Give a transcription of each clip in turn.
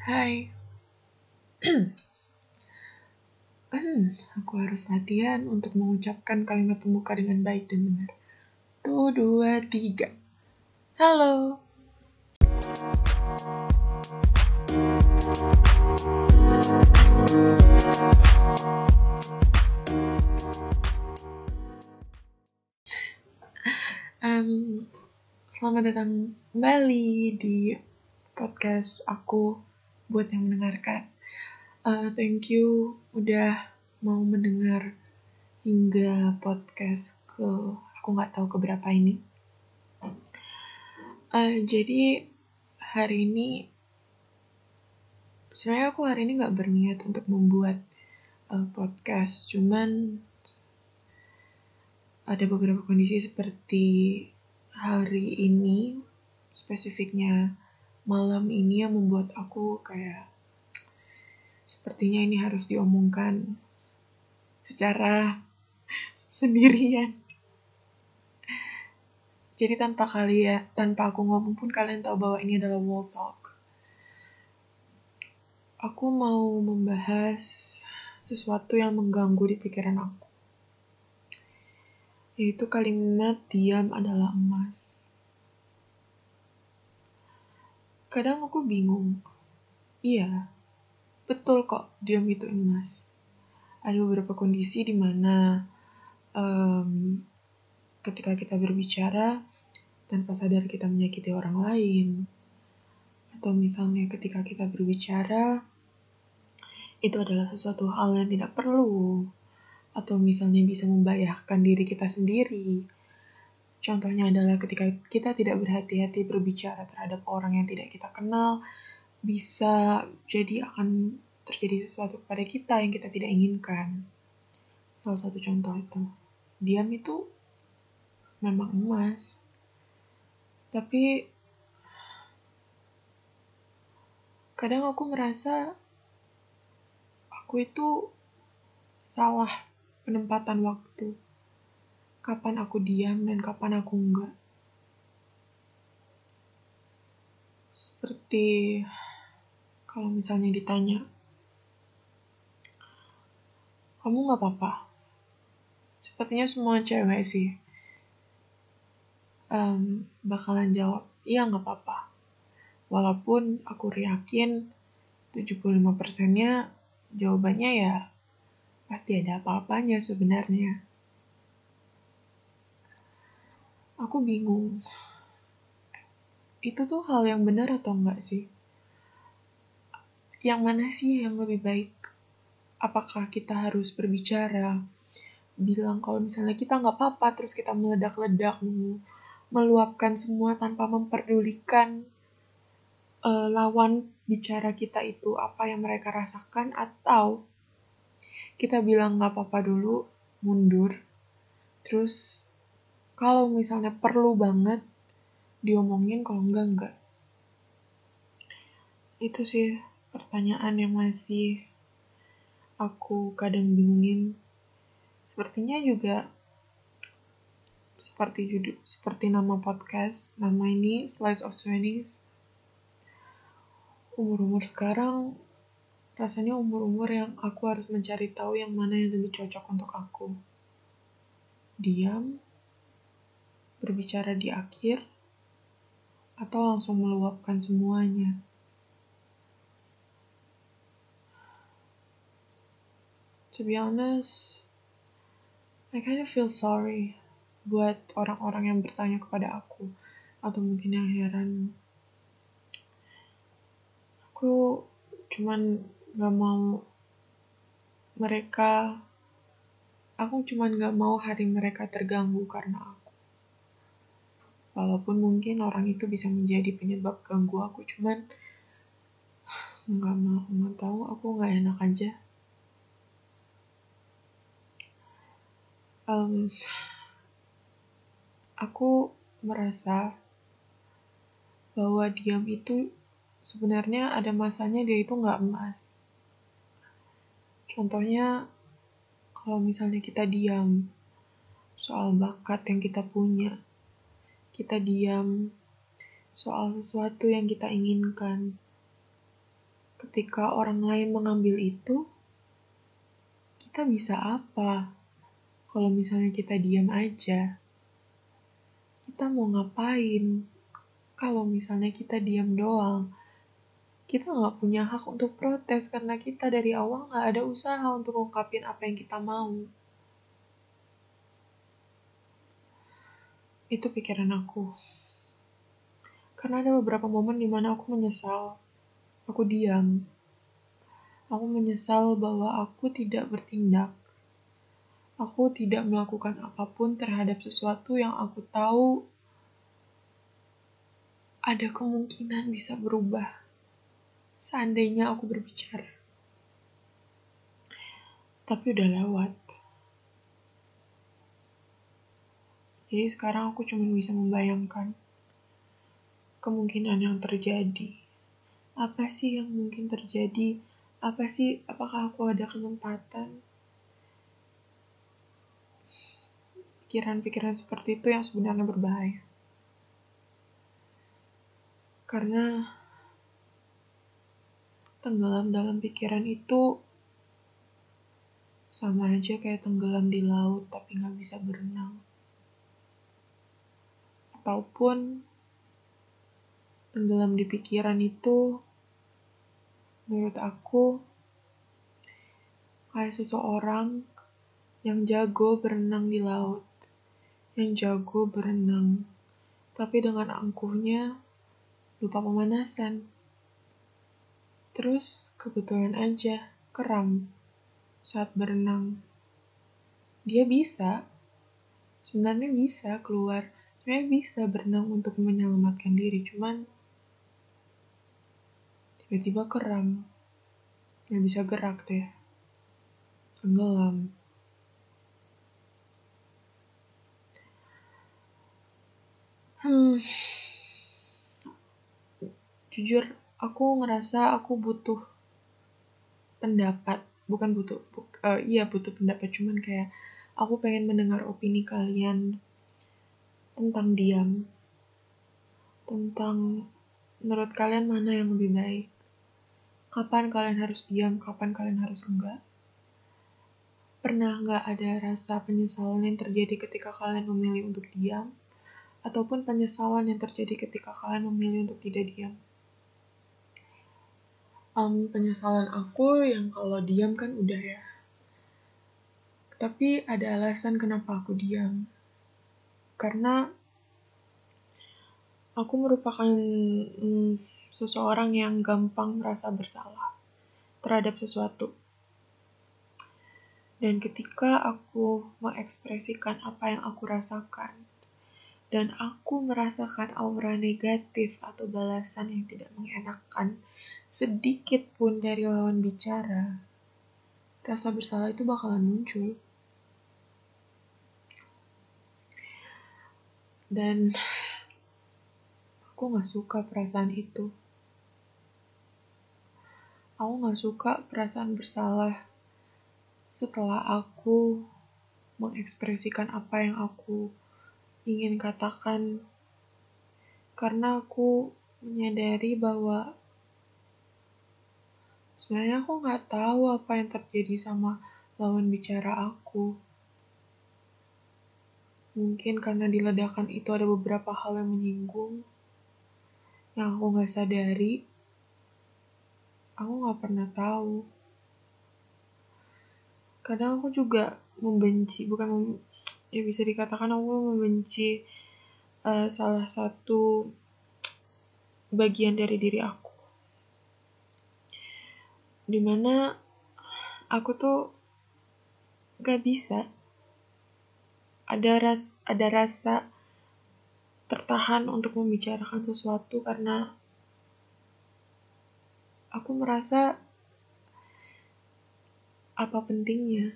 Hai. hmm, aku harus latihan untuk mengucapkan kalimat pembuka dengan baik dan benar. Tuh, dua, tiga. Halo. Um, selamat datang kembali di podcast aku buat yang mendengarkan. Uh, thank you udah mau mendengar hingga podcast ke aku nggak tahu keberapa ini. Uh, jadi hari ini sebenarnya aku hari ini nggak berniat untuk membuat uh, podcast, cuman ada beberapa kondisi seperti hari ini spesifiknya malam ini yang membuat aku kayak sepertinya ini harus diomongkan secara sendirian. Jadi tanpa kalian, tanpa aku ngomong pun kalian tahu bahwa ini adalah wall talk. Aku mau membahas sesuatu yang mengganggu di pikiran aku. Yaitu kalimat diam adalah emas. Kadang aku bingung. Iya, betul kok diam itu emas. Ada beberapa kondisi di mana um, ketika kita berbicara tanpa sadar kita menyakiti orang lain, atau misalnya ketika kita berbicara itu adalah sesuatu hal yang tidak perlu, atau misalnya bisa membahayakan diri kita sendiri, Contohnya adalah ketika kita tidak berhati-hati berbicara terhadap orang yang tidak kita kenal, bisa jadi akan terjadi sesuatu kepada kita yang kita tidak inginkan. Salah satu contoh itu, diam itu memang emas. Tapi kadang aku merasa aku itu salah penempatan waktu kapan aku diam dan kapan aku enggak. Seperti kalau misalnya ditanya, kamu nggak apa-apa? Sepertinya semua cewek sih um, bakalan jawab, iya nggak apa-apa. Walaupun aku yakin 75%-nya jawabannya ya pasti ada apa-apanya sebenarnya. Aku bingung. Itu tuh hal yang benar atau enggak sih? Yang mana sih yang lebih baik? Apakah kita harus berbicara? Bilang kalau misalnya kita nggak apa-apa terus kita meledak-ledak meluapkan semua tanpa memperdulikan uh, lawan bicara kita itu apa yang mereka rasakan atau kita bilang nggak apa-apa dulu mundur terus kalau misalnya perlu banget diomongin kalau enggak enggak. Itu sih pertanyaan yang masih aku kadang bingungin. Sepertinya juga seperti judul seperti nama podcast nama ini slice of twenties umur-umur sekarang rasanya umur-umur yang aku harus mencari tahu yang mana yang lebih cocok untuk aku. Diam berbicara di akhir, atau langsung meluapkan semuanya. To be honest, I kind of feel sorry buat orang-orang yang bertanya kepada aku, atau mungkin yang heran. Aku cuman gak mau mereka, aku cuman gak mau hari mereka terganggu karena aku. Walaupun mungkin orang itu bisa menjadi penyebab ganggu aku, cuman nggak mau nggak tahu aku nggak enak aja. Um, aku merasa bahwa diam itu sebenarnya ada masanya dia itu nggak emas. Contohnya, kalau misalnya kita diam soal bakat yang kita punya, kita diam soal sesuatu yang kita inginkan. ketika orang lain mengambil itu, kita bisa apa? Kalau misalnya kita diam aja, kita mau ngapain? Kalau misalnya kita diam doang, kita nggak punya hak untuk protes karena kita dari awal nggak ada usaha untuk ungkapin apa yang kita mau. Itu pikiran aku. Karena ada beberapa momen di mana aku menyesal. Aku diam. Aku menyesal bahwa aku tidak bertindak. Aku tidak melakukan apa pun terhadap sesuatu yang aku tahu ada kemungkinan bisa berubah seandainya aku berbicara. Tapi udah lewat. Jadi sekarang aku cuma bisa membayangkan kemungkinan yang terjadi. Apa sih yang mungkin terjadi? Apa sih, apakah aku ada kesempatan? Pikiran-pikiran seperti itu yang sebenarnya berbahaya. Karena tenggelam dalam pikiran itu sama aja kayak tenggelam di laut tapi nggak bisa berenang ataupun tenggelam di pikiran itu menurut aku kayak seseorang yang jago berenang di laut, yang jago berenang, tapi dengan angkuhnya lupa pemanasan. Terus kebetulan aja keram saat berenang. Dia bisa, sebenarnya bisa keluar sebenarnya bisa berenang untuk menyelamatkan diri cuman tiba-tiba keram. Nggak bisa gerak deh. Tenggelam. Hmm. Jujur aku ngerasa aku butuh pendapat. Bukan butuh bu, uh, iya butuh pendapat cuman kayak aku pengen mendengar opini kalian tentang diam, tentang menurut kalian mana yang lebih baik. Kapan kalian harus diam, kapan kalian harus enggak. Pernah nggak ada rasa penyesalan yang terjadi ketika kalian memilih untuk diam, ataupun penyesalan yang terjadi ketika kalian memilih untuk tidak diam? Um, penyesalan aku yang kalau diam kan udah ya. Tapi ada alasan kenapa aku diam karena aku merupakan mm, seseorang yang gampang merasa bersalah terhadap sesuatu. Dan ketika aku mengekspresikan apa yang aku rasakan, dan aku merasakan aura negatif atau balasan yang tidak mengenakan sedikit pun dari lawan bicara, rasa bersalah itu bakalan muncul. Dan aku nggak suka perasaan itu aku nggak suka perasaan bersalah setelah aku mengekspresikan apa yang aku ingin katakan karena aku menyadari bahwa sebenarnya aku nggak tahu apa yang terjadi sama lawan bicara aku. Mungkin karena di ledakan itu ada beberapa hal yang menyinggung, yang aku gak sadari, aku gak pernah tahu. Kadang aku juga membenci, bukan mem ya bisa dikatakan aku membenci uh, salah satu bagian dari diri aku. Di mana aku tuh gak bisa ada ras ada rasa tertahan untuk membicarakan sesuatu karena aku merasa apa pentingnya?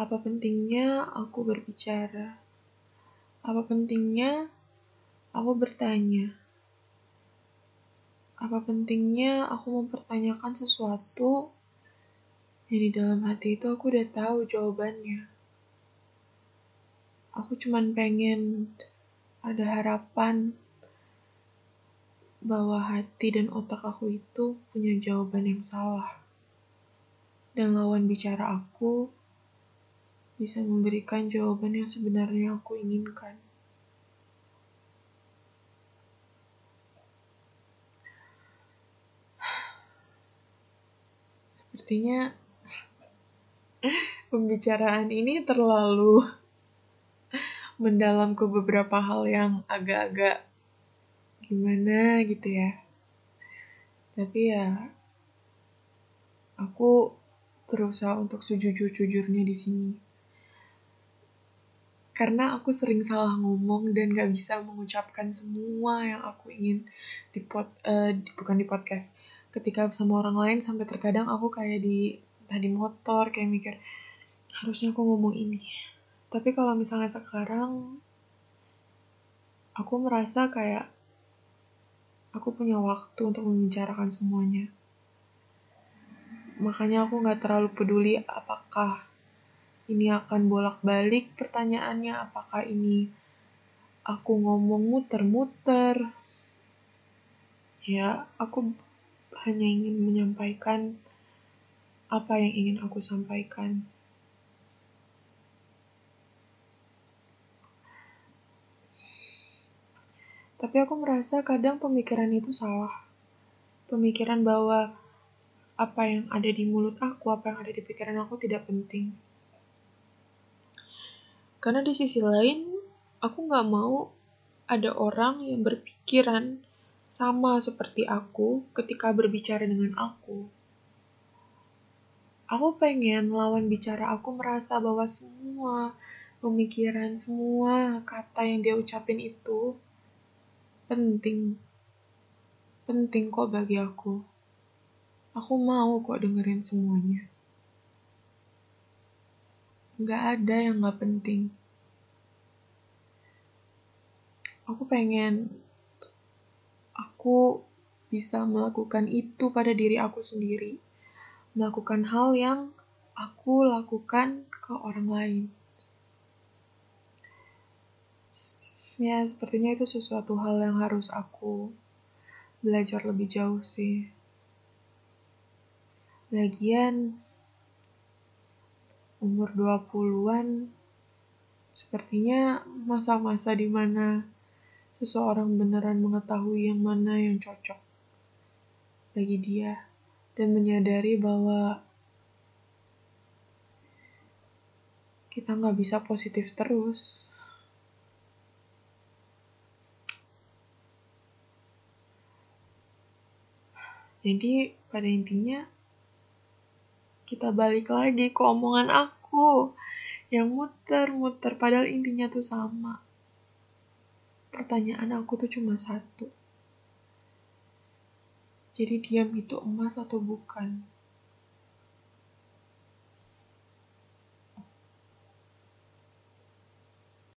Apa pentingnya aku berbicara? Apa pentingnya aku bertanya? Apa pentingnya aku mempertanyakan sesuatu yang di dalam hati itu aku udah tahu jawabannya. Aku cuman pengen ada harapan bahwa hati dan otak aku itu punya jawaban yang salah. Dan lawan bicara aku bisa memberikan jawaban yang sebenarnya aku inginkan. Sepertinya pembicaraan ini terlalu mendalam ke beberapa hal yang agak-agak gimana gitu ya. Tapi ya aku berusaha untuk sejujur-jujurnya di sini. Karena aku sering salah ngomong dan gak bisa mengucapkan semua yang aku ingin di pod, uh, bukan di podcast. Ketika sama orang lain sampai terkadang aku kayak di tadi motor kayak mikir harusnya aku ngomong ini tapi kalau misalnya sekarang aku merasa kayak aku punya waktu untuk membicarakan semuanya. Makanya aku gak terlalu peduli apakah ini akan bolak-balik pertanyaannya, apakah ini aku ngomong muter-muter. Ya, aku hanya ingin menyampaikan apa yang ingin aku sampaikan. Tapi aku merasa kadang pemikiran itu salah. Pemikiran bahwa apa yang ada di mulut aku, apa yang ada di pikiran aku tidak penting. Karena di sisi lain, aku gak mau ada orang yang berpikiran sama seperti aku ketika berbicara dengan aku. Aku pengen lawan bicara aku merasa bahwa semua pemikiran, semua kata yang dia ucapin itu penting. Penting kok bagi aku. Aku mau kok dengerin semuanya. Gak ada yang gak penting. Aku pengen aku bisa melakukan itu pada diri aku sendiri. Melakukan hal yang aku lakukan ke orang lain. Ya, sepertinya itu sesuatu hal yang harus aku belajar lebih jauh sih. Lagian, umur 20-an sepertinya masa-masa di mana seseorang beneran mengetahui yang mana yang cocok bagi dia dan menyadari bahwa kita nggak bisa positif terus. Jadi pada intinya kita balik lagi ke omongan aku yang muter-muter padahal intinya tuh sama. Pertanyaan aku tuh cuma satu. Jadi diam itu emas atau bukan?